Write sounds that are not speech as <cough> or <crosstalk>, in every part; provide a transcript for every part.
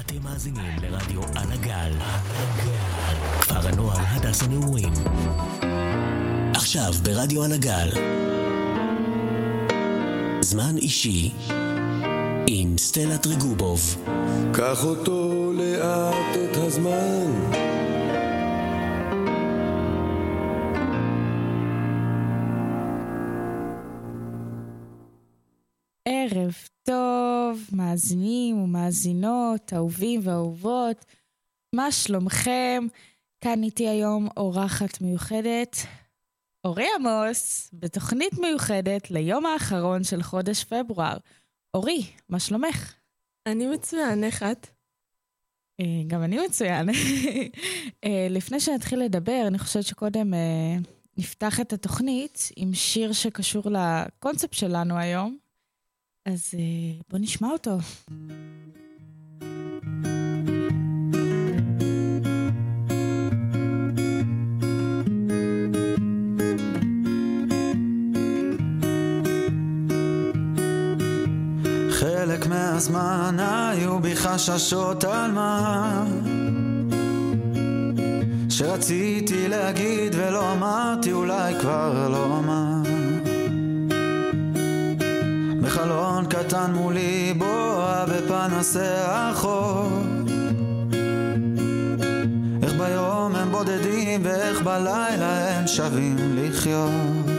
אתם מאזינים לרדיו על הגל. כפר הנוער הדס הנעורים. עכשיו ברדיו על הגל. זמן אישי עם סטלה טריגובוב. קח אותו לאט את הזמן. טוב, מאזינים ומאזינות, אהובים ואהובות, מה שלומכם? כאן איתי היום אורחת מיוחדת, אורי עמוס, בתוכנית מיוחדת ליום האחרון של חודש פברואר. אורי, מה שלומך? אני מצוין, איך את? אה, גם אני מצוין. אה, לפני שנתחיל לדבר, אני חושבת שקודם אה, נפתח את התוכנית עם שיר שקשור לקונספט שלנו היום. אז בוא נשמע אותו. חלק מהזמן היו בי חששות על מה שרציתי להגיד ולא אמרתי אולי כבר לא אמר בחלון קטן מולי בואה בפנסי החור. איך ביום הם בודדים ואיך בלילה הם שווים לחיות.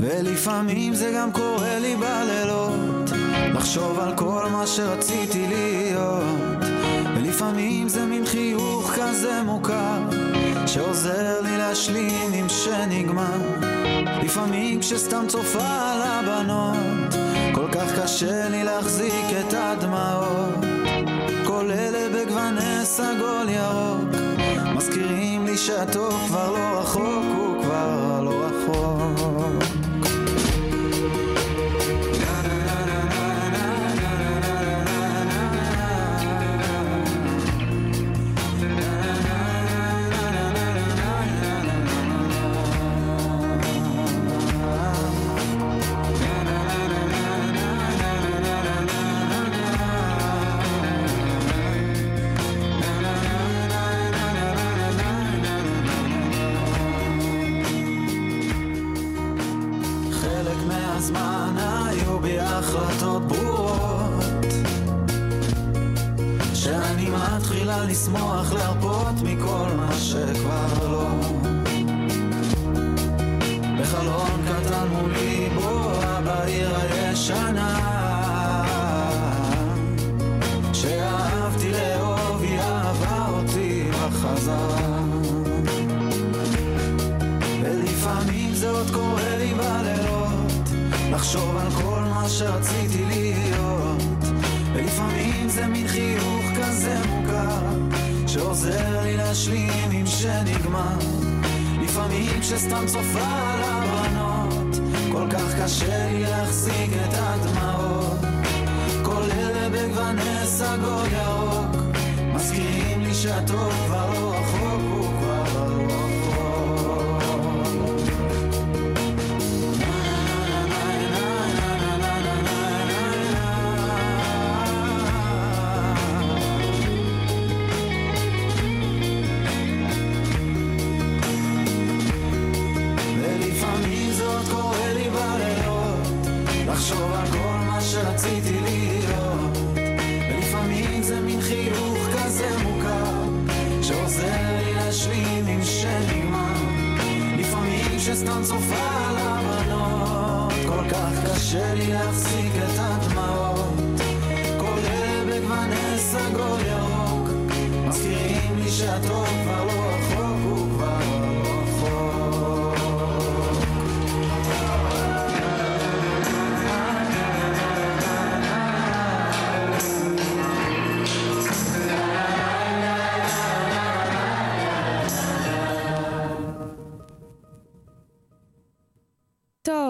ולפעמים זה גם קורה לי בלילות לחשוב על כל מה שרציתי להיות. ולפעמים זה מין חיוך כזה מוכר שעוזר לי להשלים עם שנגמר לפעמים כשסתם צופה על הבנות כל כך קשה לי להחזיק את הדמעות. כל אלה בגווני סגול ירוק מזכירים לי שהטוב כבר לא רחוק הוא כבר לא רחוק לפעמים כשסתם על הבנות כל כך קשה לי להחזיק את הדמעות. כל אלה בגווני סגול ירוק מזכירים לי שהטוב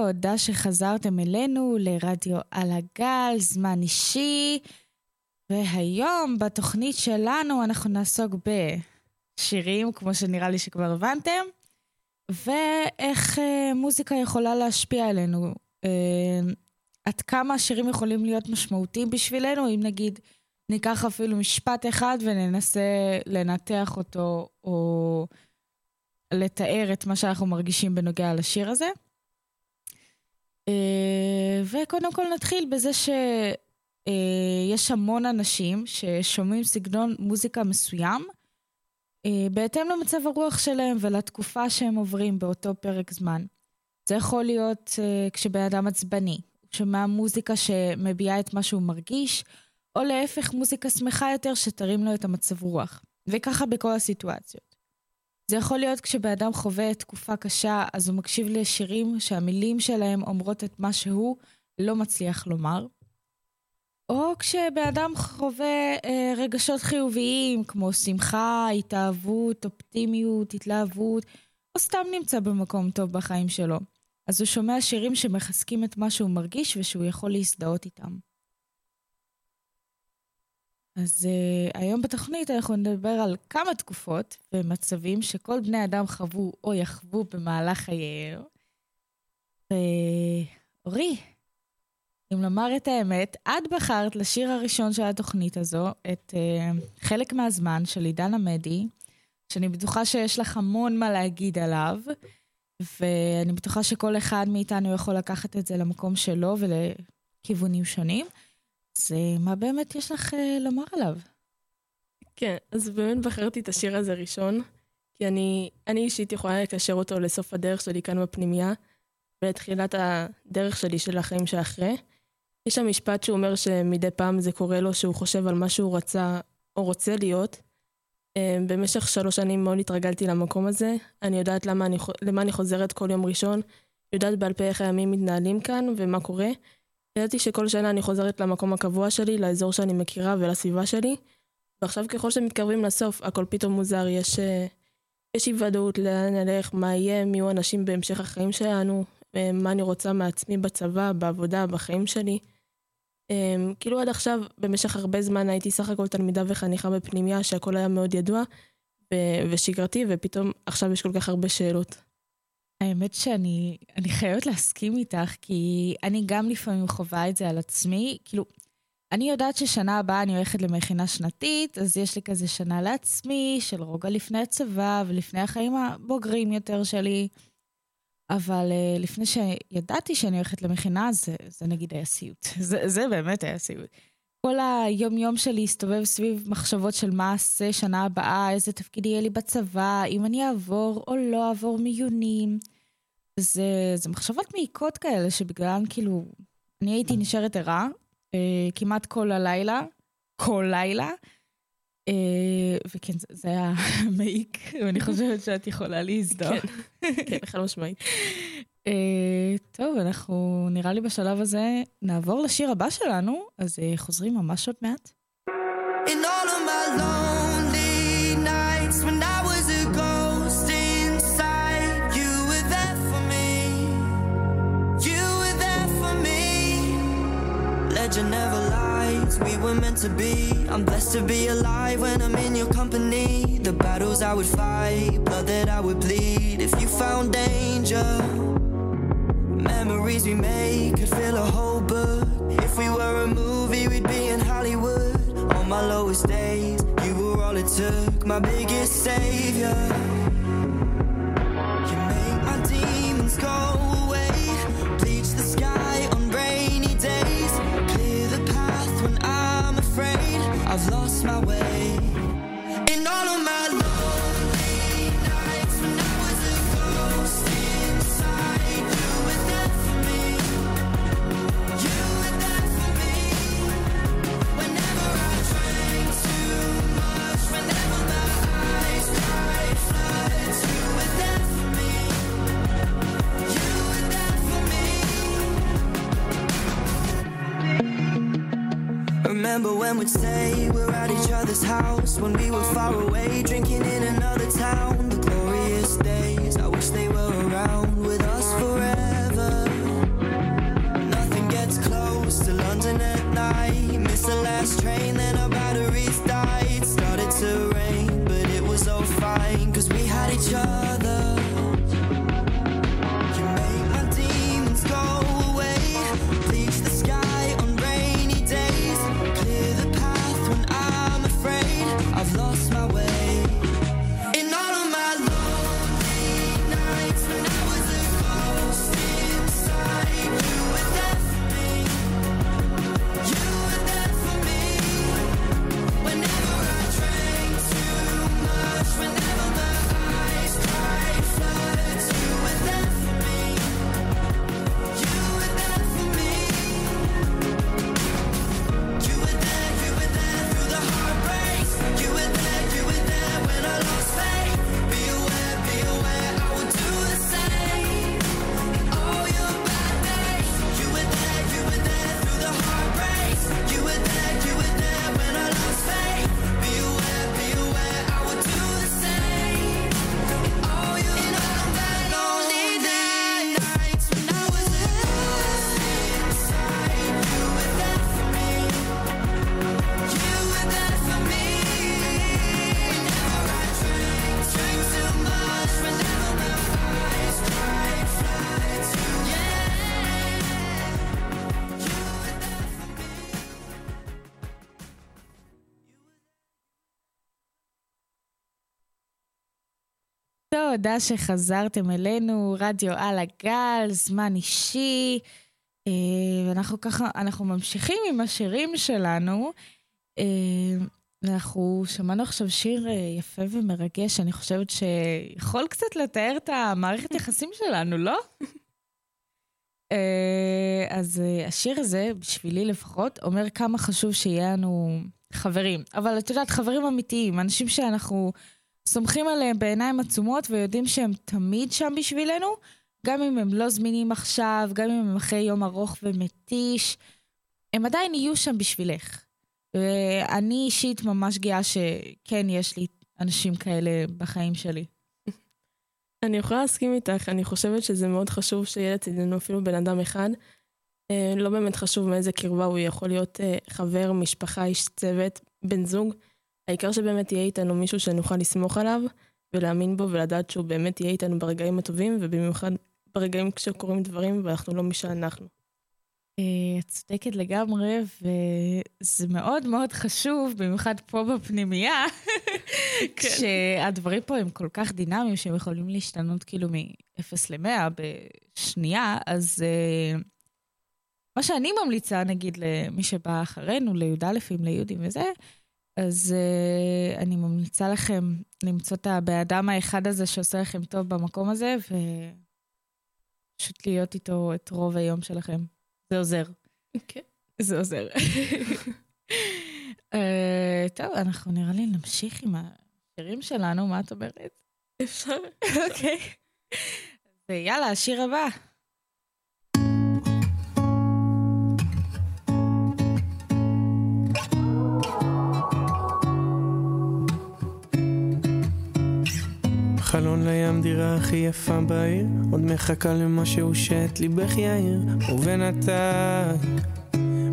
תודה שחזרתם אלינו לרדיו על הגל, זמן אישי. והיום בתוכנית שלנו אנחנו נעסוק בשירים, כמו שנראה לי שכבר הבנתם, ואיך אה, מוזיקה יכולה להשפיע עלינו. אה, עד כמה השירים יכולים להיות משמעותיים בשבילנו, אם נגיד ניקח אפילו משפט אחד וננסה לנתח אותו או לתאר את מה שאנחנו מרגישים בנוגע לשיר הזה. אה, וקודם כל נתחיל בזה שיש המון אנשים ששומעים סגנון מוזיקה מסוים אה, בהתאם למצב הרוח שלהם ולתקופה שהם עוברים באותו פרק זמן. זה יכול להיות כשבן אדם עצבני, שומע מוזיקה שמביעה את מה שהוא מרגיש, או להפך מוזיקה שמחה יותר שתרים לו את המצב רוח. וככה בכל הסיטואציות. זה יכול להיות כשבן אדם חווה תקופה קשה, אז הוא מקשיב לשירים שהמילים שלהם אומרות את מה שהוא לא מצליח לומר. או כשבן אדם חווה אה, רגשות חיוביים, כמו שמחה, התאהבות, אופטימיות, התלהבות, או סתם נמצא במקום טוב בחיים שלו. אז הוא שומע שירים שמחזקים את מה שהוא מרגיש ושהוא יכול להזדהות איתם. אז uh, היום בתוכנית אנחנו נדבר על כמה תקופות ומצבים שכל בני אדם חוו או יחוו במהלך חייהם. ואורי, אם לומר את האמת, את בחרת לשיר הראשון של התוכנית הזו את uh, חלק מהזמן של עידן עמדי, שאני בטוחה שיש לך המון מה להגיד עליו. ואני בטוחה שכל אחד מאיתנו יכול לקחת את זה למקום שלו ולכיוונים שונים. אז מה באמת יש לך אה, לומר עליו? כן, אז באמת בחרתי את השיר הזה ראשון, כי אני, אני אישית יכולה לקשר אותו לסוף הדרך שלי כאן בפנימייה, ולתחילת הדרך שלי של החיים שאחרי. יש שם משפט שהוא אומר שמדי פעם זה קורה לו שהוא חושב על מה שהוא רצה או רוצה להיות, אה, במשך שלוש שנים מאוד התרגלתי למקום הזה. אני יודעת למה אני, למה אני חוזרת כל יום ראשון, יודעת בעל פה איך הימים מתנהלים כאן ומה קורה. ידעתי שכל שנה אני חוזרת למקום הקבוע שלי, לאזור שאני מכירה ולסביבה שלי. ועכשיו ככל שמתקרבים לסוף, הכל פתאום מוזר, יש, אה, יש אי ודאות לאן נלך, מה יהיה, מי יהיו אנשים בהמשך החיים שלנו, אה, מה אני רוצה מעצמי בצבא, בעבודה, בחיים שלי. Um, כאילו עד עכשיו, במשך הרבה זמן הייתי סך הכל תלמידה וחניכה בפנימיה, שהכל היה מאוד ידוע ושגרתי, ופתאום עכשיו יש כל כך הרבה שאלות. האמת שאני חייבת להסכים איתך, כי אני גם לפעמים חווה את זה על עצמי. כאילו, אני יודעת ששנה הבאה אני הולכת למכינה שנתית, אז יש לי כזה שנה לעצמי, של רוגע לפני הצבא ולפני החיים הבוגרים יותר שלי. אבל uh, לפני שידעתי שאני הולכת למכינה, זה, זה נגיד היה סיוט. <laughs> זה, זה באמת היה סיוט. כל היום-יום שלי הסתובב סביב מחשבות של מה אעשה שנה הבאה, איזה תפקיד יהיה לי בצבא, אם אני אעבור או לא אעבור מיונים. זה, זה מחשבות מעיקות כאלה שבגללן כאילו, אני הייתי נשארת ערה אה, כמעט כל הלילה, כל לילה, אה, וכן, זה היה <laughs> מעיק, ואני חושבת שאת יכולה להזדהות. כן, כן, חד משמעית. אה, טוב, אנחנו נראה לי בשלב הזה נעבור לשיר הבא שלנו, אז אה, חוזרים ממש עוד מעט. Legend never lies we were meant to be I'm blessed to be alive when I'm in your company the battles I would fight blood that I would bleed if you found danger Memories we made could fill a whole book. If we were a movie, we'd be in Hollywood. On my lowest days, you were all it took, my biggest savior. You make my demons go away, my way. Remember when we'd say we're at each other's house when we were far away, drinking in another town. The glorious days, תודה שחזרתם אלינו, רדיו על הגל, זמן אישי. אה, ואנחנו ככה, אנחנו ממשיכים עם השירים שלנו. אה, ואנחנו שמענו עכשיו שיר אה, יפה ומרגש, אני חושבת שיכול קצת לתאר את המערכת <laughs> יחסים שלנו, לא? אז השיר הזה, בשבילי לפחות, אומר כמה חשוב שיהיה לנו חברים. אבל את יודעת, חברים אמיתיים, אנשים שאנחנו סומכים עליהם בעיניים עצומות ויודעים שהם תמיד שם בשבילנו, גם אם הם לא זמינים עכשיו, גם אם הם אחרי יום ארוך ומתיש, הם עדיין יהיו שם בשבילך. ואני אישית ממש גאה שכן, יש לי אנשים כאלה בחיים שלי. אני יכולה להסכים איתך, אני חושבת שזה מאוד חשוב שיהיה לצידנו אפילו בן אדם אחד. אה, לא באמת חשוב מאיזה קרבה הוא יכול להיות אה, חבר, משפחה, איש צוות, בן זוג. העיקר שבאמת יהיה איתנו מישהו שנוכל לסמוך עליו ולהאמין בו ולדעת שהוא באמת יהיה איתנו ברגעים הטובים ובמיוחד ברגעים כשקורים דברים ואנחנו לא מי שאנחנו. אה, את צודקת לגמרי, וזה מאוד מאוד חשוב, במיוחד פה בפנימייה, <laughs> כן. כשהדברים פה הם כל כך דינמיים שהם יכולים להשתנות כאילו מ-0 ל-100 בשנייה, אז uh, מה שאני ממליצה, נגיד, למי שבא אחרינו, לי"א, ליהודים וזה, אז uh, אני ממליצה לכם למצוא את הבן האחד הזה שעושה לכם טוב במקום הזה, ופשוט להיות איתו את רוב היום שלכם. זה עוזר. כן. זה עוזר. uh, טוב, אנחנו נראה לי נמשיך עם השירים שלנו, מה את אומרת? אפשר. אוקיי. ויאללה, השיר הבא. חלון לים דירה הכי יפה בעיר. עוד מחכה למשהו שאת ליבך יאיר. ובינתיים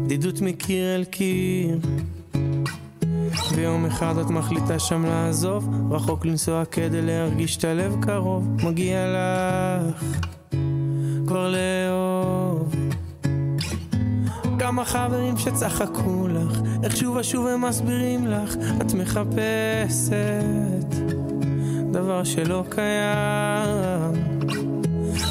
בדידות מקיר אל קיר. ויום אחד את מחליטה שם לעזוב. רחוק לנסוע כדי להרגיש את הלב קרוב. מגיע לך כבר לאהוב. כמה חברים שצחקו לך איך שוב ושוב הם מסבירים לך את מחפשת דבר שלא קיים.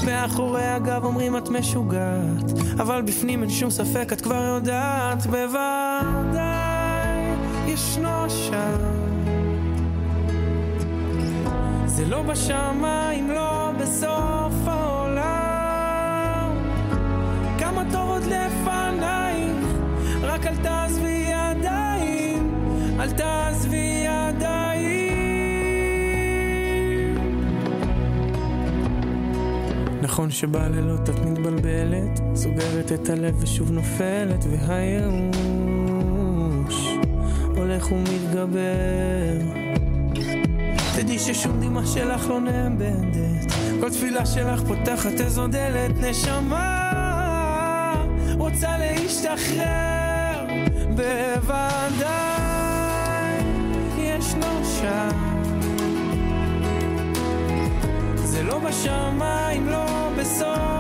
מאחורי הגב אומרים את משוגעת, אבל בפנים אין שום ספק את כבר יודעת, בוודאי ישנו שם. זה לא בשמיים, לא בסוף העולם. כמה טוב עוד לפנייך, רק אל תעזבי ידיים, אל תעזבי ידיים. נכון שבלילות את מתבלבלת, סוגרת את הלב ושוב נופלת, והייאוש הולך ומתגבר. תדעי ששום דמעה שלך לא נאבדת, כל תפילה שלך פותחת איזו דלת, נשמה רוצה להשתחרר, בוודאי ישנו שם. לא בשמיים, לא בסוף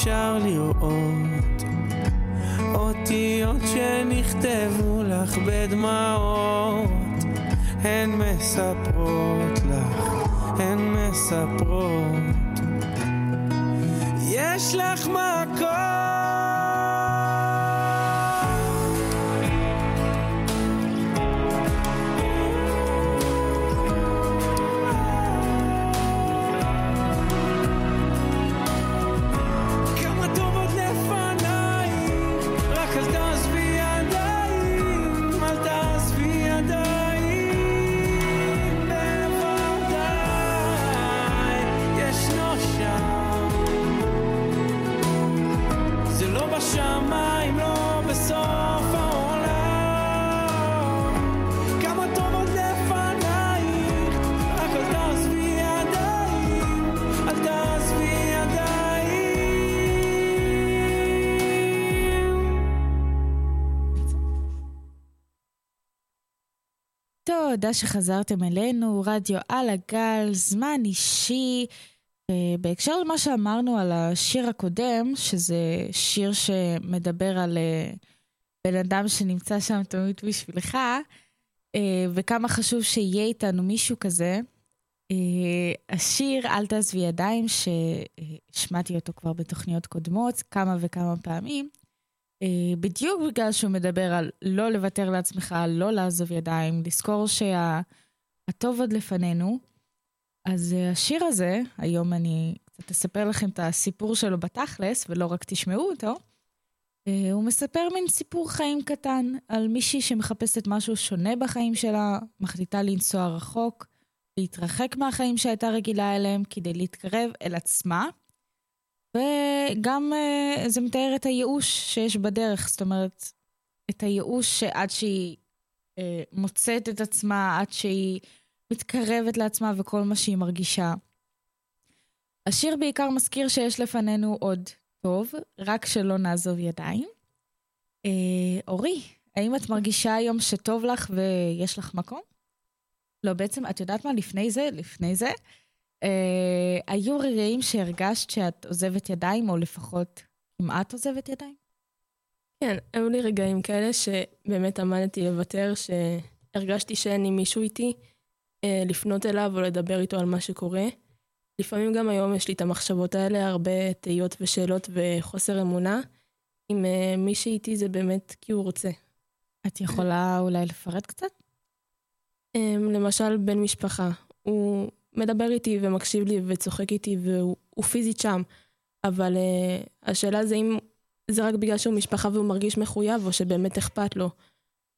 אפשר לראות אותיות שנכתבו לך בדמעות. הן מספרות לך, הן מספרות. יש לך מקום. תודה שחזרתם אלינו, רדיו על הגל, זמן אישי. בהקשר למה שאמרנו על השיר הקודם, שזה שיר שמדבר על אה, בן אדם שנמצא שם תמיד בשבילך, אה, וכמה חשוב שיהיה איתנו מישהו כזה. אה, השיר "אל תעזבי ידיים", שהשמעתי אותו כבר בתוכניות קודמות כמה וכמה פעמים, בדיוק בגלל שהוא מדבר על לא לוותר לעצמך, לא לעזוב ידיים, לזכור שהטוב עוד לפנינו. אז השיר הזה, היום אני קצת אספר לכם את הסיפור שלו בתכלס, ולא רק תשמעו אותו. אה, הוא מספר מין סיפור חיים קטן על מישהי שמחפשת משהו שונה בחיים שלה, מחליטה לנסוע רחוק, להתרחק מהחיים שהייתה רגילה אליהם כדי להתקרב אל עצמה. וגם uh, זה מתאר את הייאוש שיש בדרך, זאת אומרת, את הייאוש שעד שהיא uh, מוצאת את עצמה, עד שהיא מתקרבת לעצמה וכל מה שהיא מרגישה. השיר בעיקר מזכיר שיש לפנינו עוד טוב, רק שלא נעזוב ידיים. אה, אורי, האם את מרגישה היום שטוב לך ויש לך מקום? לא, בעצם, את יודעת מה? לפני זה, לפני זה, אה, היו רגעים שהרגשת שאת עוזבת ידיים, או לפחות כמעט עוזבת ידיים? כן, היו לי רגעים כאלה שבאמת עמדתי לוותר, שהרגשתי שאין לי מישהו איתי אה, לפנות אליו או לדבר איתו על מה שקורה. לפעמים גם היום יש לי את המחשבות האלה, הרבה תהיות ושאלות וחוסר אמונה. אם uh, מי שאיתי זה באמת כי הוא רוצה. את יכולה אולי לפרט קצת? Um, למשל, בן משפחה. הוא מדבר איתי ומקשיב לי וצוחק איתי והוא פיזית שם, אבל uh, השאלה זה אם זה רק בגלל שהוא משפחה והוא מרגיש מחויב או שבאמת אכפת לו.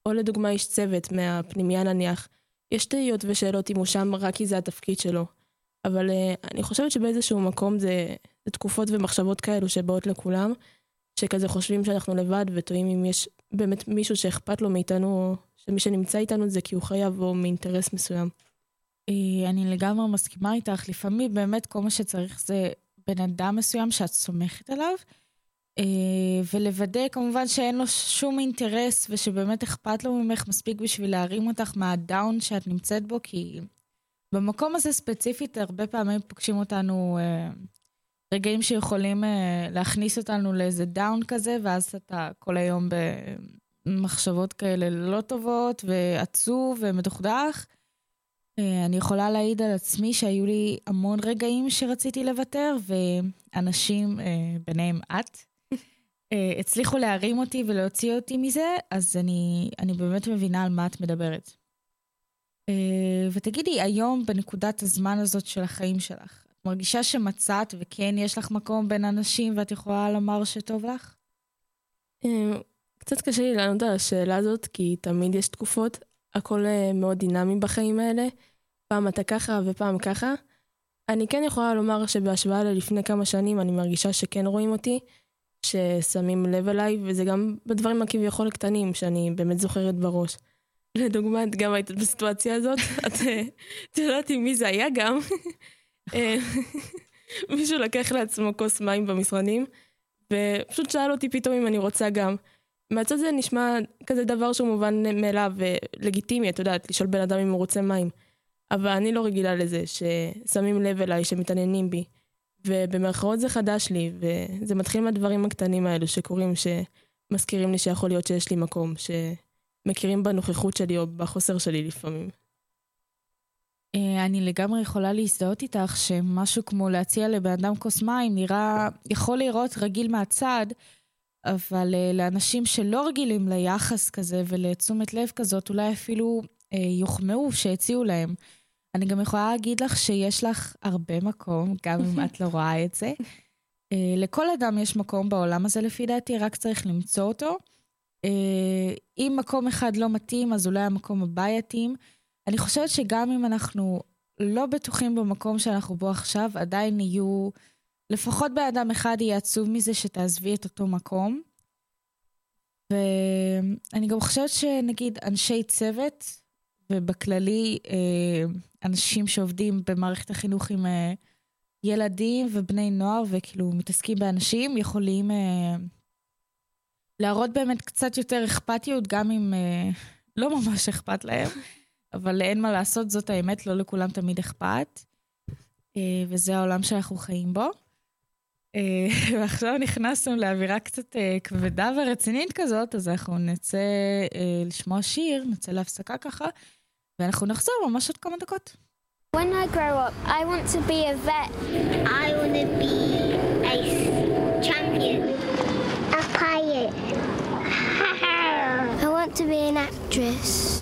או לדוגמה איש צוות מהפנימיה נניח. יש תהיות ושאלות אם הוא שם רק כי זה התפקיד שלו. אבל uh, אני חושבת שבאיזשהו מקום זה, זה תקופות ומחשבות כאלו שבאות לכולם, שכזה חושבים שאנחנו לבד ותוהים אם יש באמת מישהו שאכפת לו מאיתנו, או שמי שנמצא איתנו זה כי הוא חייב או מאינטרס מסוים. אה, אני לגמרי מסכימה איתך, לפעמים באמת כל מה שצריך זה בן אדם מסוים שאת סומכת עליו, אה, ולוודא כמובן שאין לו שום אינטרס ושבאמת אכפת לו ממך מספיק בשביל להרים אותך מהדאון שאת נמצאת בו, כי במקום הזה ספציפית, הרבה פעמים פוגשים אותנו אה, רגעים שיכולים להכניס אותנו לאיזה דאון כזה, ואז אתה כל היום במחשבות כאלה לא טובות, ועצוב ומדוכדך. אה, אני יכולה להעיד על עצמי שהיו לי המון רגעים שרציתי לוותר, ואנשים, אה, ביניהם את, אה, הצליחו להרים אותי ולהוציא אותי מזה, אז אני, אני באמת מבינה על מה את מדברת. ותגידי, היום, בנקודת הזמן הזאת של החיים שלך, את מרגישה שמצאת וכן יש לך מקום בין אנשים ואת יכולה לומר שטוב לך? קצת קשה לי לענות על השאלה הזאת, כי תמיד יש תקופות, הכל אה, מאוד דינמי בחיים האלה. פעם אתה ככה ופעם ככה. אני כן יכולה לומר שבהשוואה ללפני כמה שנים אני מרגישה שכן רואים אותי, ששמים לב אליי, וזה גם בדברים הכביכול קטנים שאני באמת זוכרת בראש. <laughs> לדוגמה, את גם היית בסיטואציה הזאת, <laughs> אה, את יודעת עם מי זה היה גם. <laughs> אה, מישהו לקח לעצמו כוס מים במשרדים, ופשוט שאל אותי פתאום אם אני רוצה גם. מהצד זה נשמע כזה דבר שהוא מובן מאליו ולגיטימי, את יודעת, לשאול בן אדם אם הוא רוצה מים. אבל אני לא רגילה לזה, ששמים לב אליי, שמתעניינים בי. ובמרכאות זה חדש לי, וזה מתחיל מהדברים הקטנים האלו שקורים, שמזכירים לי שיכול להיות שיש לי מקום, ש... מכירים בנוכחות שלי או בחוסר שלי לפעמים. אה, אני לגמרי יכולה להזדהות איתך שמשהו כמו להציע לבן אדם כוס מים נראה, יכול להיראות רגיל מהצד, אבל אה, לאנשים שלא רגילים ליחס כזה ולתשומת לב כזאת, אולי אפילו אה, יוחמאו שהציעו להם. אני גם יכולה להגיד לך שיש לך הרבה מקום, גם אם את לא רואה את זה. לכל אדם יש מקום בעולם הזה לפי דעתי, רק צריך למצוא אותו. אה, אם מקום אחד לא מתאים, אז אולי המקום הבא יתאים. אני חושבת שגם אם אנחנו לא בטוחים במקום שאנחנו בו עכשיו, עדיין יהיו, לפחות בן אדם אחד יהיה עצוב מזה שתעזבי את אותו מקום. ואני גם חושבת שנגיד אנשי צוות, ובכללי אה, אנשים שעובדים במערכת החינוך עם אה, ילדים ובני נוער וכאילו מתעסקים באנשים, יכולים אה, להראות באמת קצת יותר אכפתיות, גם אם לא ממש אכפת להם, <laughs> אבל אין מה לעשות, זאת האמת, לא לכולם תמיד אכפת. וזה העולם שאנחנו חיים בו. אה, <laughs> ועכשיו נכנסנו לאווירה קצת אה, כבדה ורצינית כזאת, אז אנחנו נצא אה, לשמוע שיר, נצא להפסקה ככה, ואנחנו נחזור ממש עוד כמה דקות. When I grow up, I want to be a vet. I want to be a champion. A pirate. <laughs> I want to be an actress.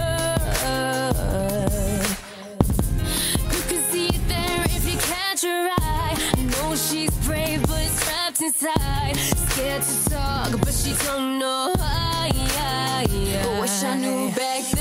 side, scared to talk, but she don't know I Wish I knew back then.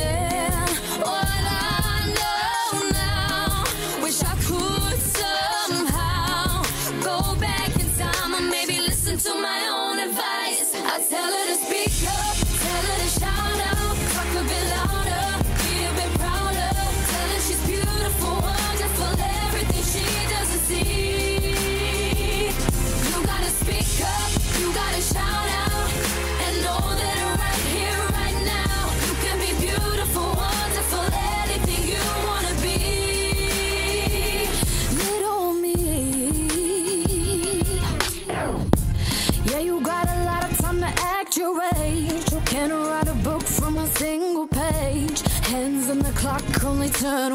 cut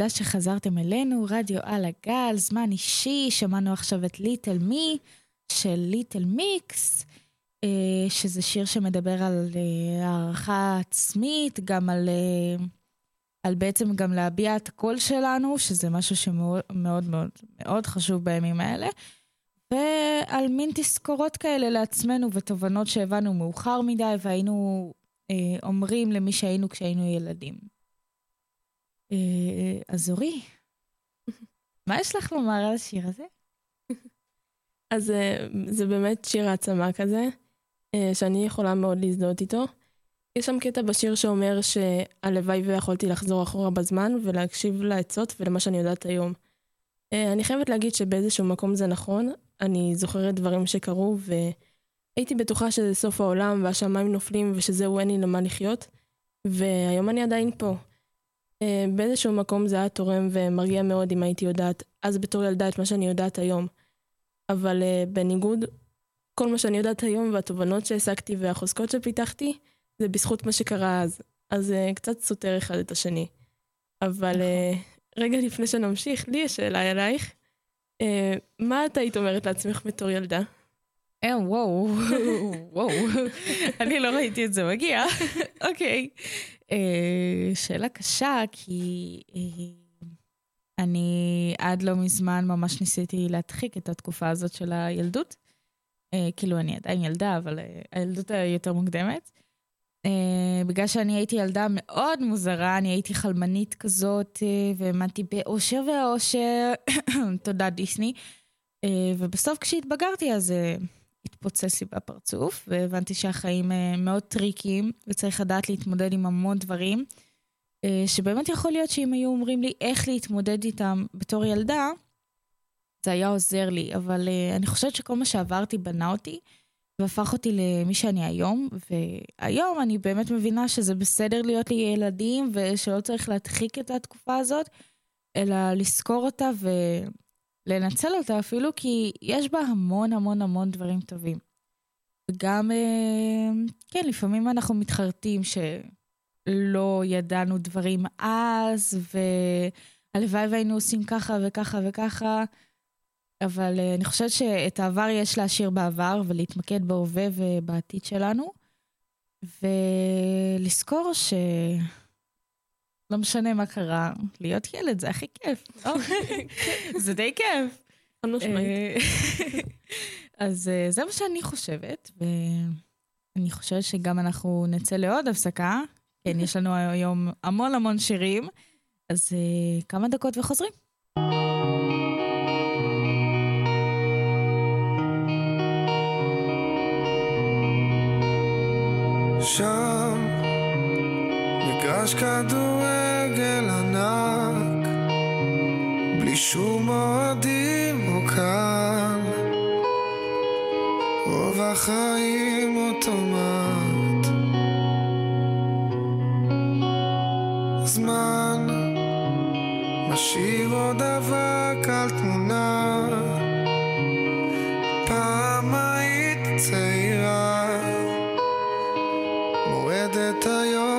תודה שחזרתם אלינו, רדיו על הגל, זמן אישי, שמענו עכשיו את ליטל מי של ליטל מיקס, אה, שזה שיר שמדבר על אה, הערכה עצמית, גם על, אה, על בעצם גם להביע את הקול שלנו, שזה משהו שמאוד מאוד מאוד, מאוד חשוב בימים האלה, ועל מין תזכורות כאלה לעצמנו ותובנות שהבנו מאוחר מדי והיינו אומרים למי שהיינו כשהיינו ילדים. אה, אה, אז אורי, מה יש לך לומר על השיר הזה? אז אה, זה באמת שיר העצמה כזה, שאני יכולה מאוד להזדהות איתו. יש שם קטע בשיר שאומר שהלוואי ויכולתי לחזור אחורה בזמן ולהקשיב לעצות ולמה שאני יודעת היום. אני חייבת להגיד שבאיזשהו מקום זה נכון, אני זוכרת דברים שקרו והייתי בטוחה שזה סוף העולם והשמיים נופלים ושזהו אין לי למה לחיות, והיום אני עדיין פה. אה, באיזשהו מקום זה היה תורם ומרגיע מאוד אם הייתי יודעת אז בתור ילדה את מה שאני יודעת היום. אבל uh, בניגוד, כל מה שאני יודעת היום והתובנות שהעסקתי והחוזקות שפיתחתי, זה בזכות מה שקרה אז. אז uh, קצת סותר אחד את השני. אבל uh, רגע לפני שנמשיך, לי יש שאלה אלייך. מה את היית אומרת לעצמך בתור ילדה? אה, וואו, <laughs> וואו, אני לא ראיתי את זה מגיע. <laughs> אוקיי. שאלה קשה, כי אני עד לא מזמן ממש ניסיתי להדחיק את התקופה הזאת של הילדות. כאילו, אני עדיין ילדה, אבל הילדות היותר מוקדמת. Uh, בגלל שאני הייתי ילדה מאוד מוזרה, אני הייתי חלמנית כזאת, uh, והאמנתי באושר והאושר, <coughs> תודה דיסני. Uh, ובסוף כשהתבגרתי אז uh, התפוצץ לי בפרצוף, והבנתי שהחיים uh, מאוד טריקיים, וצריך לדעת להתמודד עם המון דברים, uh, שבאמת יכול להיות שאם היו אומרים לי איך להתמודד איתם בתור ילדה, זה היה עוזר לי, אבל uh, אני חושבת שכל מה שעברתי בנה אותי. והפך אותי למי שאני היום, והיום אני באמת מבינה שזה בסדר להיות לי ילדים, ושלא צריך להדחיק את התקופה הזאת, אלא לזכור אותה ולנצל אותה אפילו, כי יש בה המון המון המון דברים טובים. וגם, אה, כן, לפעמים אנחנו מתחרטים שלא ידענו דברים אז, והלוואי והיינו עושים ככה וככה וככה. אבל uh, אני חושבת שאת העבר יש להשאיר בעבר ולהתמקד בהווה ובעתיד שלנו, ולזכור ש... לא משנה מה קרה, להיות ילד זה הכי כיף, לא? זה די כיף. אה, אז uh, זה מה שאני חושבת, ואני חושבת שגם אנחנו נצא לעוד הפסקה. כן, יש לנו היום המון המון שירים, אז uh, כמה דקות וחוזרים. שם, מגרש כדורגל שום אוהדים או קהל, רוב החיים אוטומט. זמן משאיר עוד אבק על תמונה, פעם היית צעירה מורדת היום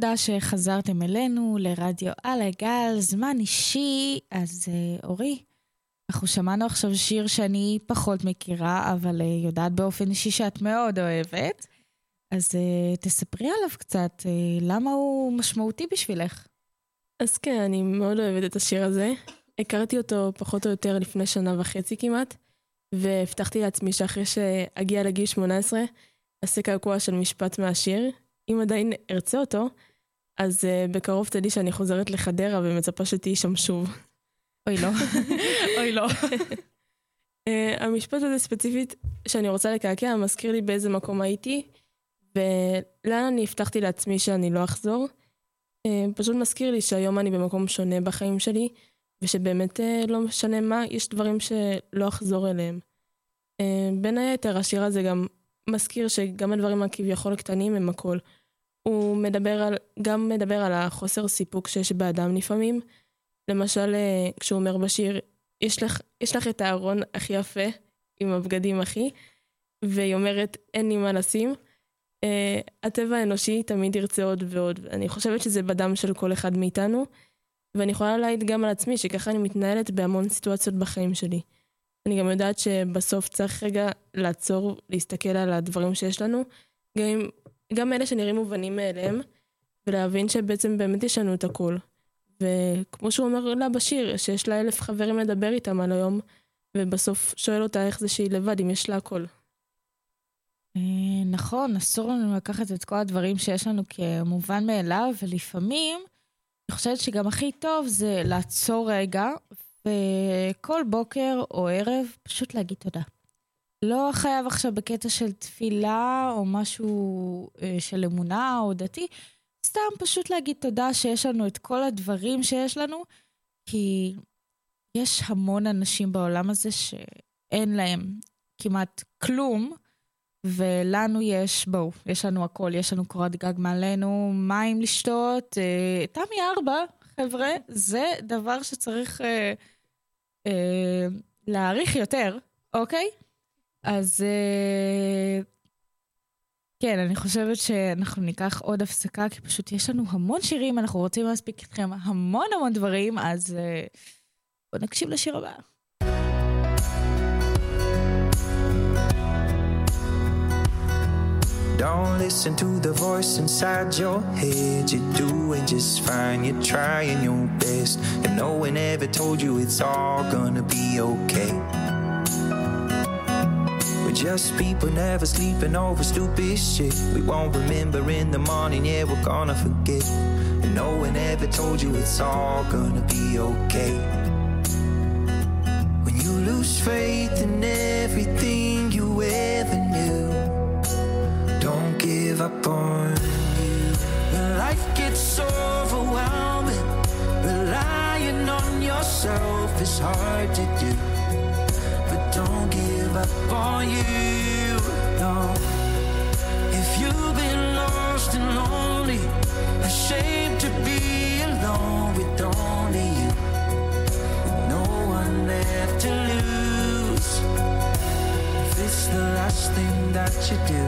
תודה שחזרתם אלינו לרדיו על הגל, זמן אישי. אז אה, אורי, אנחנו שמענו עכשיו שיר שאני פחות מכירה, אבל אה, יודעת באופן אישי שאת מאוד אוהבת. אז אה, תספרי עליו קצת, למה הוא משמעותי בשבילך? אז כן, אני מאוד אוהבת את השיר הזה. הכרתי אותו פחות או יותר לפני שנה וחצי כמעט, והבטחתי לעצמי שאחרי שאגיע לגיל 18, אעשה קעקוע של משפט מהשיר. אם עדיין ארצה אותו, אז uh, בקרוב תדעי שאני חוזרת לחדרה ומצפה שתהיי שם שוב. אוי לא, <laughs> אוי לא. uh, המשפט הזה ספציפית שאני רוצה לקעקע מזכיר לי באיזה מקום הייתי, ולאן אני הבטחתי לעצמי שאני לא אחזור. Uh, פשוט מזכיר לי שהיום אני במקום שונה בחיים שלי, ושבאמת uh, לא משנה מה, יש דברים שלא אחזור אליהם. Uh, בין היתר, השיר הזה גם מזכיר שגם הדברים הכביכול קטנים הם הכל. הוא מדבר על, גם מדבר על החוסר סיפוק שיש באדם לפעמים. למשל, אה, כשהוא אומר בשיר, יש לך, יש לך את הארון הכי יפה, עם הבגדים הכי, והיא אומרת, אין לי מה לשים. Uh, הטבע האנושי תמיד ירצה עוד ועוד. אני חושבת שזה בדם של כל אחד מאיתנו, ואני יכולה להעיד גם על עצמי, שככה אני מתנהלת בהמון סיטואציות בחיים שלי. אני גם יודעת שבסוף צריך רגע לעצור, להסתכל על הדברים שיש לנו, גם, אם, גם אלה שנראים מובנים מאליהם, ולהבין שבעצם באמת יש לנו את הכול. וכמו שהוא אומר לה בשיר, שיש לה אלף חברים לדבר איתם על היום, ובסוף שואל אותה איך זה שהיא לבד, אם יש לה הכל. אה, נכון, אסור לנו לקחת את כל הדברים שיש לנו כמובן מאליו, ולפעמים, אני חושבת שגם הכי טוב זה לעצור רגע וכל בוקר או ערב פשוט להגיד תודה. לא חייב עכשיו בקטע של תפילה או משהו אה, של אמונה או דתי, סתם פשוט להגיד תודה שיש לנו את כל הדברים שיש לנו, כי יש המון אנשים בעולם הזה שאין להם כמעט כלום, ולנו יש, בואו, יש לנו הכל, יש לנו קורת גג מעלינו, מים לשתות, אה, תמי ארבע, חבר'ה, זה דבר שצריך אה, אה, להעריך יותר, אוקיי? אז אה, כן, אני חושבת שאנחנו ניקח עוד הפסקה, כי פשוט יש לנו המון שירים, אנחנו רוצים להספיק איתכם המון המון דברים, אז אה, בואו נקשיב לשיר הבא. Don't listen to the voice inside your head. You're doing just fine. You're trying your best. And no one ever told you it's all gonna be okay. Just people never sleeping over stupid shit. We won't remember in the morning, yeah, we're gonna forget. And no one ever told you it's all gonna be okay. When you lose faith in everything you ever knew don't give up on you. When life gets overwhelming, relying on yourself is hard to do. But don't give up on you. No. If you've been lost and lonely, ashamed to be alone with only you, with no one left to lose. If it's the last thing that you do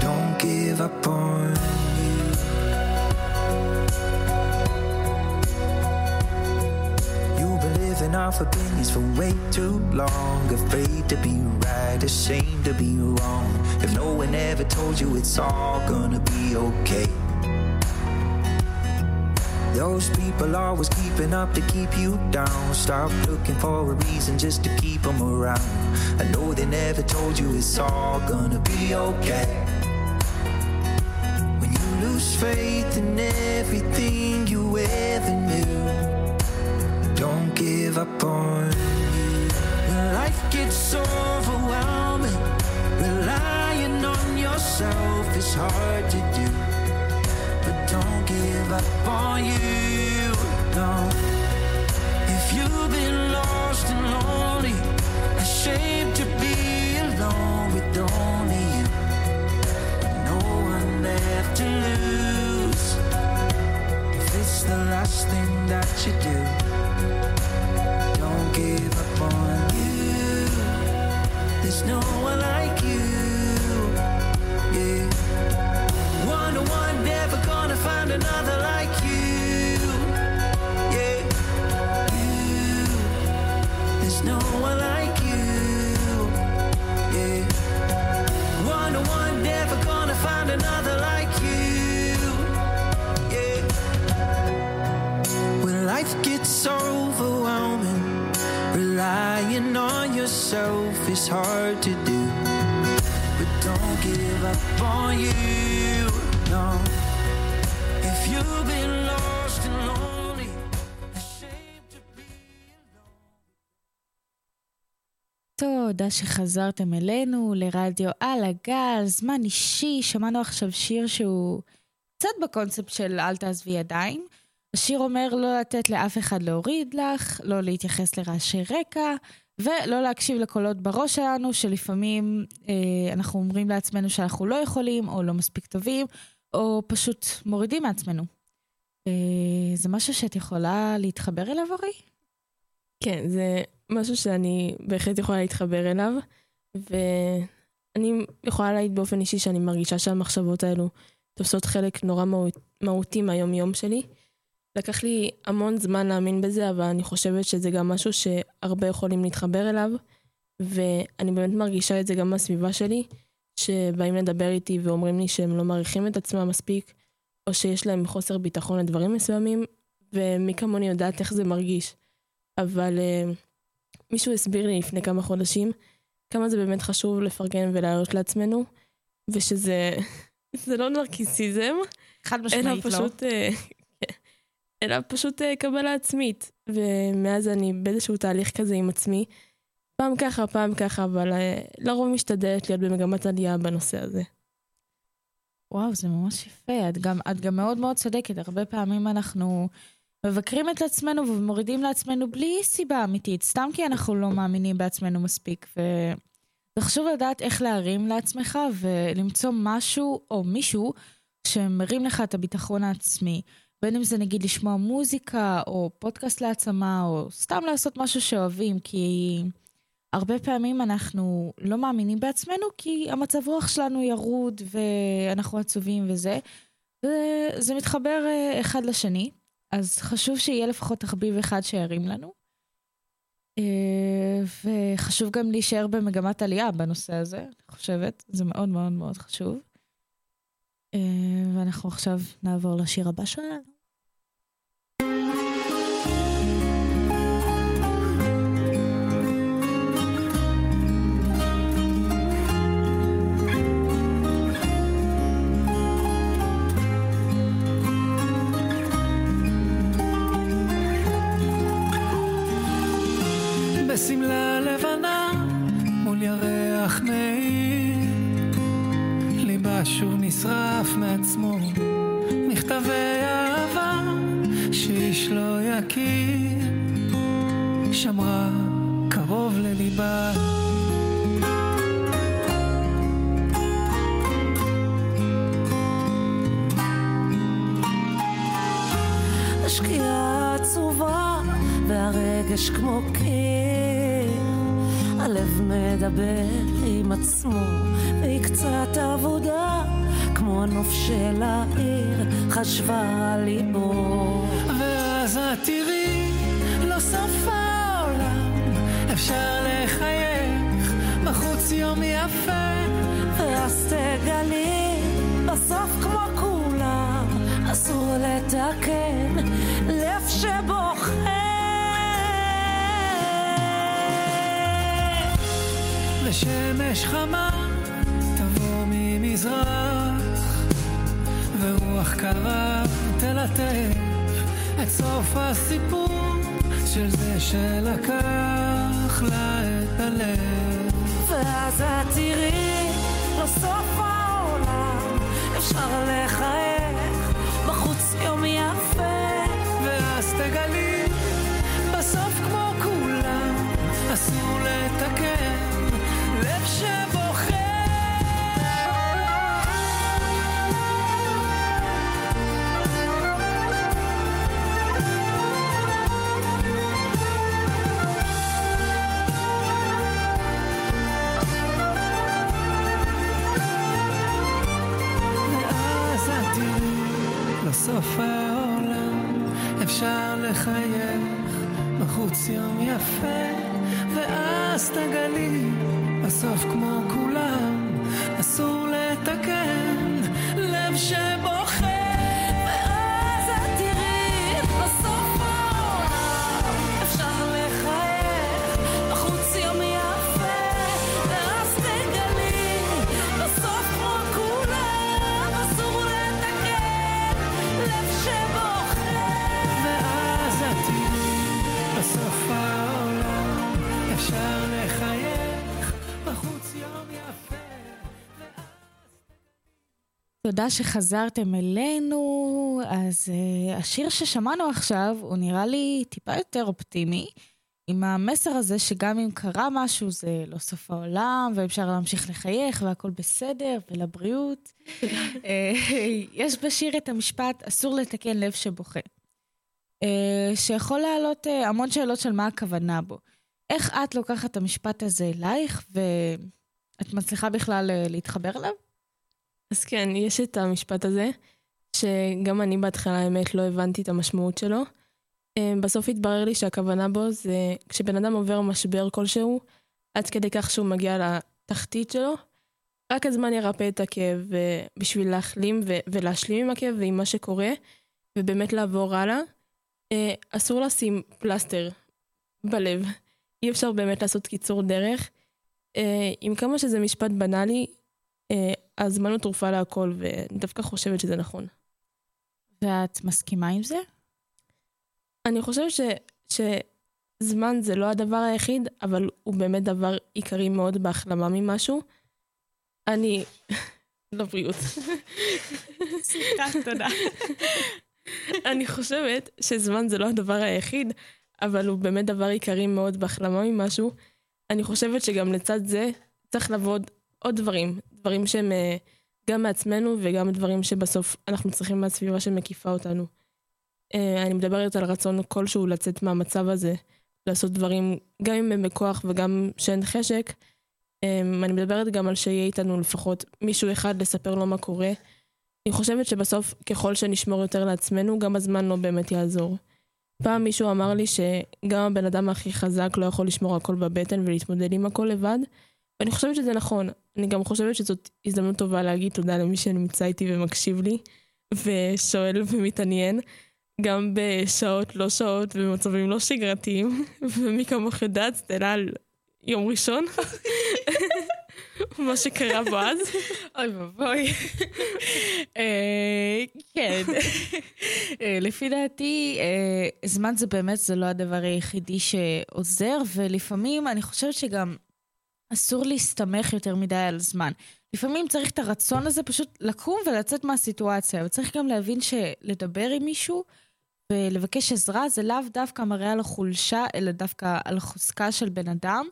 don't give up on living off opinions for way too long. Afraid to be right, ashamed to be wrong. If no one ever told you it's all gonna be okay. Those people always keeping up to keep you down. Stop looking for a reason just to keep them around. I know they never told you it's all gonna be okay When you lose faith in everything you ever knew. Up on life gets overwhelming, relying on yourself is hard to do. But don't give up on you. No. If you've been lost and lonely, ashamed to be alone with only you no one left to lose. If it's the last thing that you do, give up on you. There's no one like you. Yeah. One to one, never gonna find another like is hard to do. But don't give up on you, no. If you've been lost and lonely, תודה שחזרתם אלינו לרדיו על הגל, זמן אישי, שמענו עכשיו שיר שהוא קצת בקונספט של אל תעזבי ידיים. השיר אומר לא לתת לאף אחד להוריד לך, לא להתייחס לרעשי רקע, ולא להקשיב לקולות בראש שלנו, שלפעמים אה, אנחנו אומרים לעצמנו שאנחנו לא יכולים, או לא מספיק טובים, או פשוט מורידים מעצמנו. אה, זה משהו שאת יכולה להתחבר אליו, אורי? כן, זה משהו שאני בהחלט יכולה להתחבר אליו, ואני יכולה להעיד באופן אישי שאני מרגישה שהמחשבות האלו תופסות חלק נורא מהות, מהותי מהיום-יום שלי. לקח לי המון זמן להאמין בזה, אבל אני חושבת שזה גם משהו שהרבה יכולים להתחבר אליו, ואני באמת מרגישה את זה גם בסביבה שלי, שבאים לדבר איתי ואומרים לי שהם לא מעריכים את עצמם מספיק, או שיש להם חוסר ביטחון לדברים מסוימים, ומי כמוני יודעת איך זה מרגיש. אבל uh, מישהו הסביר לי לפני כמה חודשים כמה זה באמת חשוב לפרגן ולהעלות לעצמנו, ושזה <laughs> זה לא נרקיסיזם, חד משמעית אלא לא. פשוט, אה, אלא פשוט אה, קבלה עצמית. ומאז אני באיזשהו תהליך כזה עם עצמי, פעם ככה, פעם ככה, אבל אה, לרוב משתדלת להיות במגמת עלייה בנושא הזה. וואו, זה ממש יפה. את גם, את גם מאוד מאוד צודקת. הרבה פעמים אנחנו מבקרים את עצמנו ומורידים לעצמנו בלי סיבה אמיתית, סתם כי אנחנו לא מאמינים בעצמנו מספיק. וזה חשוב לדעת איך להרים לעצמך ולמצוא משהו או מישהו שמרים לך את הביטחון העצמי. בין אם זה נגיד לשמוע מוזיקה, או פודקאסט להעצמה, או סתם לעשות משהו שאוהבים, כי הרבה פעמים אנחנו לא מאמינים בעצמנו, כי המצב רוח שלנו ירוד, ואנחנו עצובים וזה. וזה מתחבר אה, אחד לשני, אז חשוב שיהיה לפחות תחביב אחד שירים לנו. אה, וחשוב גם להישאר במגמת עלייה בנושא הזה, אני חושבת, זה מאוד מאוד מאוד חשוב. אה, ואנחנו עכשיו נעבור לשיר הבא שלנו. בשמלה לבנה מול ירח מאיר ליבה שוב נשרף מעצמו מכתבי אהבה שאיש לא יכיר. שמרה קרוב לליבה. השקיעה עצובה והרגש כמו קיר. הלב מדבר עם עצמו והיא קצת אבודה כמו הנוף של העיר חשבה על ליבו ואז את תראי לא סוף העולם אפשר לחייך בחוץ יום יפה. ואז תגלי בסוף כמו כולם אסור לתקן לב שבוכה ושמש חמה תבוא ממזרח ורוח קרה תלטף את סוף הסיפור של זה שלקח לה את הלב. ואז את תראי לא סוף העולם אפשר לחייך בחוץ יום יפה. ואז תגלי בסוף כמו כולם אסור לתקן לחייך בחוץ יום יפה ואז תגלי בסוף כמו כולם תודה שחזרתם אלינו. אז uh, השיר ששמענו עכשיו, הוא נראה לי טיפה יותר אופטימי, עם המסר הזה שגם אם קרה משהו זה לא סוף העולם, ואפשר להמשיך לחייך והכל בסדר, ולבריאות. <laughs> אה, יש בשיר את המשפט, אסור לתקן לב שבוכה. אה, שיכול להעלות אה, המון שאלות של מה הכוונה בו. איך את לוקחת את המשפט הזה אלייך, ואת מצליחה בכלל אה, להתחבר אליו? אז כן, יש את המשפט הזה, שגם אני בהתחלה האמת לא הבנתי את המשמעות שלו. אה, בסוף התברר לי שהכוונה בו זה כשבן אדם עובר משבר כלשהו, עד כדי כך שהוא מגיע לתחתית שלו, רק הזמן ירפא את הכאב אה, בשביל להחלים ו- ולהשלים עם הכאב ועם מה שקורה, ובאמת לעבור הלאה. אה, אסור לשים פלסטר בלב. אי אפשר באמת לעשות קיצור דרך. עם כמה שזה משפט בנאלי, הזמן הוא תרופה להכל, ואני דווקא חושבת שזה נכון. ואת מסכימה עם זה? אני חושבת ש, שזמן זה לא הדבר היחיד, אבל הוא באמת דבר עיקרי מאוד בהחלמה ממשהו. אני... <laughs> לבריאות. סליחה, תודה. <laughs> אני חושבת שזמן זה לא הדבר היחיד, אבל הוא באמת דבר עיקרי מאוד בהחלמה ממשהו. אני חושבת שגם לצד זה צריך לעבוד עוד דברים, דברים שהם אה, גם מעצמנו וגם דברים שבסוף אנחנו צריכים מהסביבה שמקיפה אותנו. אה, אני מדברת על רצון כלשהו לצאת מהמצב הזה, לעשות דברים גם אם הם בכוח וגם שאין חשק. אה, אני מדברת גם על שיהיה איתנו לפחות מישהו אחד לספר לו מה קורה. אני חושבת שבסוף ככל שנשמור יותר לעצמנו, גם הזמן לא באמת יעזור. פעם מישהו אמר לי שגם הבן אדם הכי חזק לא יכול לשמור הכל בבטן ולהתמודד עם הכל לבד, ואני חושבת שזה נכון. אני גם חושבת שזאת הזדמנות טובה להגיד תודה למי שנמצא איתי ומקשיב לי, ושואל ומתעניין, גם בשעות לא שעות ובמצבים לא שגרתיים, <laughs> ומי כמוך יודעת, סטלה על יום ראשון, <laughs> מה שקרה בו אז. אוי ואבוי. אה, כן. אה, לפי דעתי, אה, זמן זה באמת, זה לא הדבר היחידי שעוזר, ולפעמים אני חושבת שגם אסור להסתמך יותר מדי על זמן. לפעמים צריך את הרצון הזה פשוט לקום ולצאת מהסיטואציה, וצריך גם להבין שלדבר עם מישהו ולבקש עזרה זה לאו דווקא מראה על החולשה, אלא דווקא על החוזקה של בן אדם.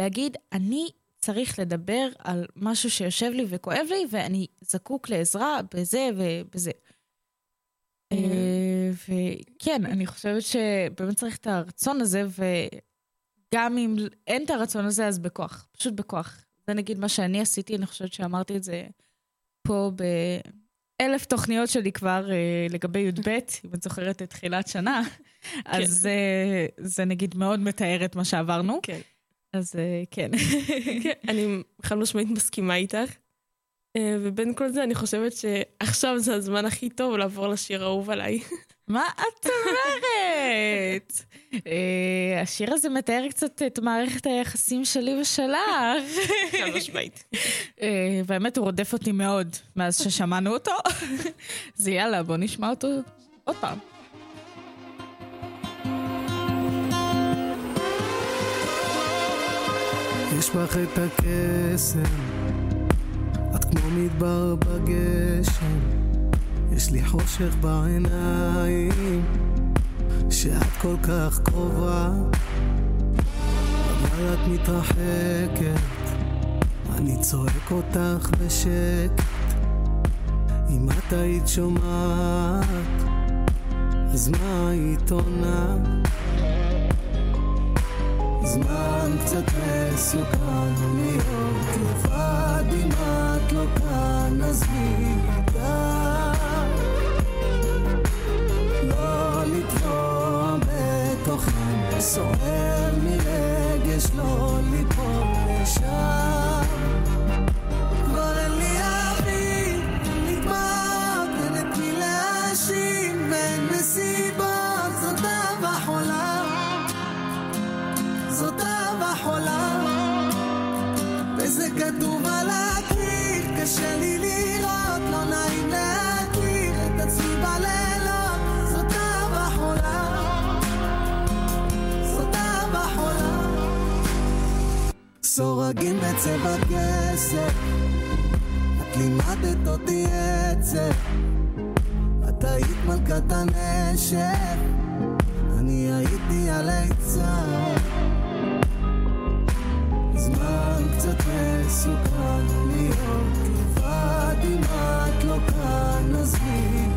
להגיד, אני צריך לדבר על משהו שיושב לי וכואב לי, ואני זקוק לעזרה בזה ובזה. אה, וכן, אני חושבת שבאמת צריך את הרצון הזה, וגם אם אין את הרצון הזה, אז בכוח, פשוט בכוח. זה נגיד מה שאני עשיתי, אני חושבת שאמרתי את זה פה באלף תוכניות שלי כבר אה, לגבי י"ב, <laughs> אם את זוכרת את תחילת שנה, <laughs> אז אה, זה נגיד מאוד מתאר את מה שעברנו. כן. אז אה, כן. <laughs> כן, אני חד משמעית מסכימה איתך. אה, ובין כל זה, אני חושבת שעכשיו זה הזמן הכי טוב לעבור לשיר האהוב עליי. מה את אומרת? אה, השיר הזה מתאר קצת את מערכת היחסים שלי ושלך. חד משמעית. אה, והאמת, הוא רודף אותי מאוד מאז ששמענו אותו. אז יאללה, בוא נשמע אותו עוד פעם. יש בך את הקסם, את כמו מדבר בגשם, יש לי חושך בעיניים, שאת כל כך קרובה, אבל את מתרחקת, אני צועק אותך בשקט, אם את היית שומעת, אז מה היית עונה? זמן קצת מסוכן להיות לבד אם את לא כאן אז מי סוער מרגש לא ליפול לשם. כבר אין לי אוויר, נגמר, אין את מי להאשים בין מסיבות, זאת אהבה חולה. זאת אהבה חולה. וזה כתוב על הקיר, קשה לי לראות, סורגים בצבע כסף את לימדת אותי עצב. את היית מלכת הנשף. אני הייתי הליצן. זמן קצת מסוכן להיות לבד אם את לא כאן אז מי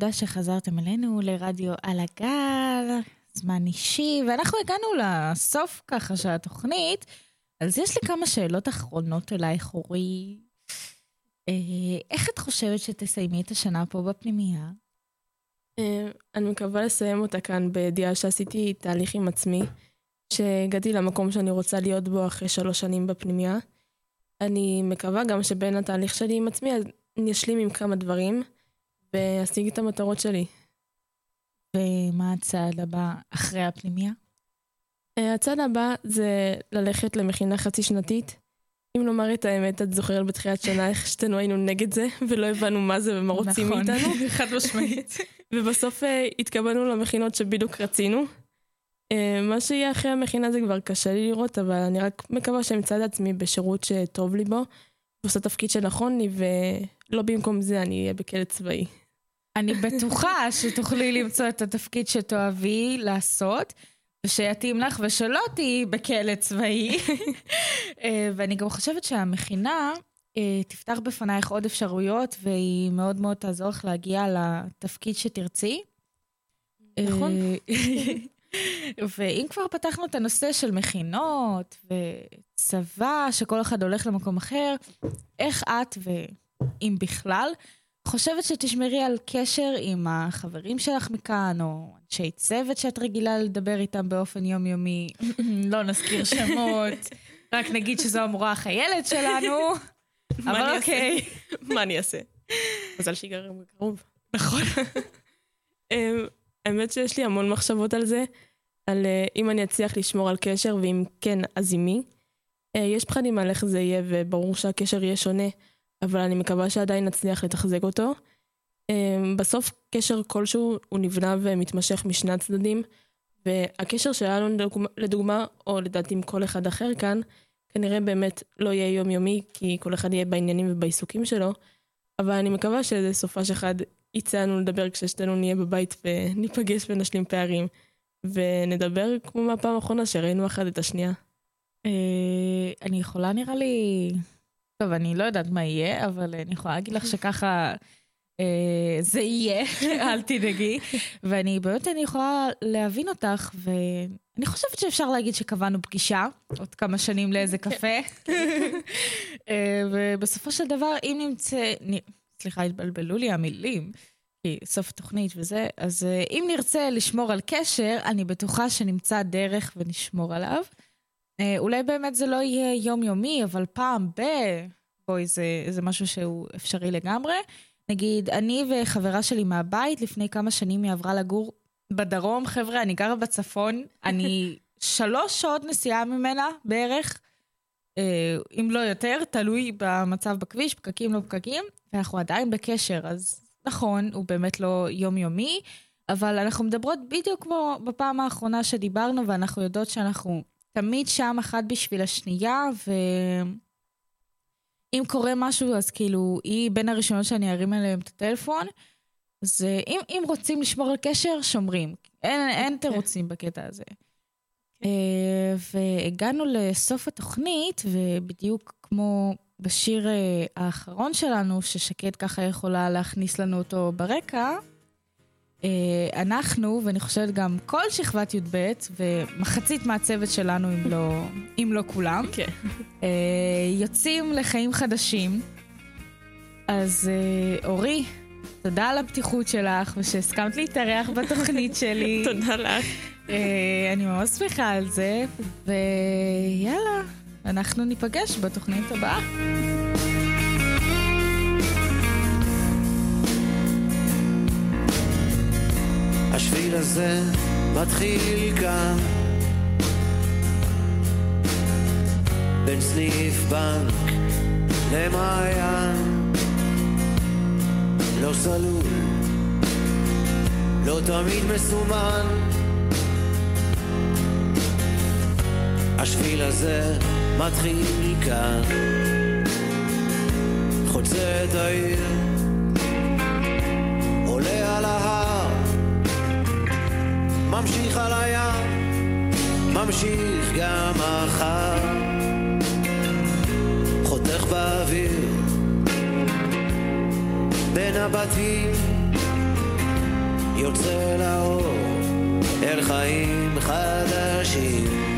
תודה שחזרתם אלינו לרדיו על הגל, זמן אישי, ואנחנו הגענו לסוף ככה של התוכנית, אז יש לי כמה שאלות אחרונות אלייך, אורי. אה, איך את חושבת שתסיימי את השנה פה בפנימייה? אה, אני מקווה לסיים אותה כאן בידיעה שעשיתי תהליך עם עצמי, שהגעתי למקום שאני רוצה להיות בו אחרי שלוש שנים בפנימייה. אני מקווה גם שבין התהליך שלי עם עצמי, אני אשלים עם כמה דברים, ואשיג את המטרות שלי. ומה הצעד הבא אחרי הפנימייה? אה, הצעד הבא זה ללכת למכינה חצי שנתית. אם לומר את האמת, את זוכרת בתחילת שנה איך שתינו היינו נגד זה, ולא הבנו מה זה ומה רוצים נכון, מאיתנו. <laughs> חד משמעית. <laughs> ובסוף אה, התקבלנו למכינות שבדיוק רצינו. אה, מה שיהיה אחרי המכינה זה כבר קשה לי לראות, אבל אני רק מקווה שאמצא את עצמי בשירות שטוב לי בו, ועושה תפקיד שנכון לי, ולא במקום זה אני אהיה בכלא צבאי. אני בטוחה שתוכלי למצוא את התפקיד שתאהבי לעשות, ושיתאים לך, ושלא תהיי בכלא צבאי. אה, ואני גם חושבת שהמכינה אה, תפתח בפנייך עוד אפשרויות, והיא מאוד מאוד תעזור לך להגיע לתפקיד שתרצי. נכון. ואם כבר פתחנו את הנושא של מכינות וצבא, שכל אחד הולך למקום אחר, איך את, ואם בכלל, חושבת שתשמרי על קשר עם החברים שלך מכאן, או אנשי צוות שאת רגילה לדבר איתם באופן יומיומי? <clears throat> לא נזכיר שמות, <laughs> רק נגיד שזו המורה החיילת שלנו. <laughs> אבל אוקיי. <laughs> מה אני אעשה? מזל שיגרם בקרוב. נכון. אמ, האמת שיש לי המון מחשבות על זה, על אה, אם אני אצליח לשמור על קשר, ואם כן, אז עם מי. אה, יש פחדים על איך זה יהיה, וברור שהקשר יהיה שונה, אבל אני מקווה שעדיין נצליח לתחזק אותו. אמ, בסוף קשר כלשהו הוא נבנה ומתמשך משני הצדדים, והקשר שלנו לדוגמה, לדוגמה, או לדעתי עם כל אחד אחר כאן, כנראה באמת לא יהיה יומיומי, כי כל אחד יהיה בעניינים ובעיסוקים שלו, אבל אני מקווה שאיזה סופש אחד יצא לנו לדבר כששתינו נהיה בבית וניפגש ונשלים פערים, ונדבר כמו מהפעם האחרונה שראינו אחד את השנייה. אה, אני יכולה נראה לי... טוב, אני לא יודעת מה יהיה, אבל אני יכולה להגיד לך שככה אה, זה יהיה, <laughs> אל תדאגי. ואני באמת, אני יכולה להבין אותך, ואני חושבת שאפשר להגיד שקבענו פגישה, עוד כמה שנים לאיזה קפה. <laughs> אה, ובסופו של דבר, אם נמצא... סליחה, התבלבלו לי המילים. כי סוף התוכנית וזה, אז אה, אם נרצה לשמור על קשר, אני בטוחה שנמצא דרך ונשמור עליו. אה, אולי באמת זה לא יהיה יומיומי, אבל פעם ב... בואי, זה, זה משהו שהוא אפשרי לגמרי. נגיד, אני וחברה שלי מהבית, לפני כמה שנים היא עברה לגור בדרום. חבר'ה, אני גרה בצפון, <laughs> אני שלוש שעות נסיעה ממנה בערך, אה, אם לא יותר, תלוי במצב בכביש, פקקים לא פקקים, ואנחנו עדיין בקשר, אז נכון, הוא באמת לא יומיומי, אבל אנחנו מדברות בדיוק כמו בפעם האחרונה שדיברנו, ואנחנו יודעות שאנחנו תמיד שם אחת בשביל השנייה, ואם קורה משהו, אז כאילו, היא בין הראשונות שאני ארים אליהם את הטלפון. אז אה, אם, אם רוצים לשמור על קשר, שומרים. אין, אין תירוצים בקטע הזה. אה, והגענו לסוף התוכנית, ובדיוק כמו בשיר אה, האחרון שלנו, ששקד ככה יכולה להכניס לנו אותו ברקע, אה, אנחנו, ואני חושבת גם כל שכבת י"ב, ומחצית מהצוות שלנו, אם לא, אם לא כולם, <laughs> כן. יוצאים לחיים חדשים. אז אורי, תודה על הפתיחות שלך, ושהסכמת להתארח בתוכנית <laughs> שלי. תודה לך. אני ממש שמחה על זה, ויאללה, אנחנו ניפגש בתוכנית הבאה. השביל הזה מתחיל כאן בין סניף בנק למעיין. לא סלול, לא תמיד מסומן. השביל הזה מתחיל כאן חוצה את העיר עולה על ההר ממשיך על הים ממשיך גם מחר. חותך באוויר בין הבתים יוצא לאור אל חיים חדשים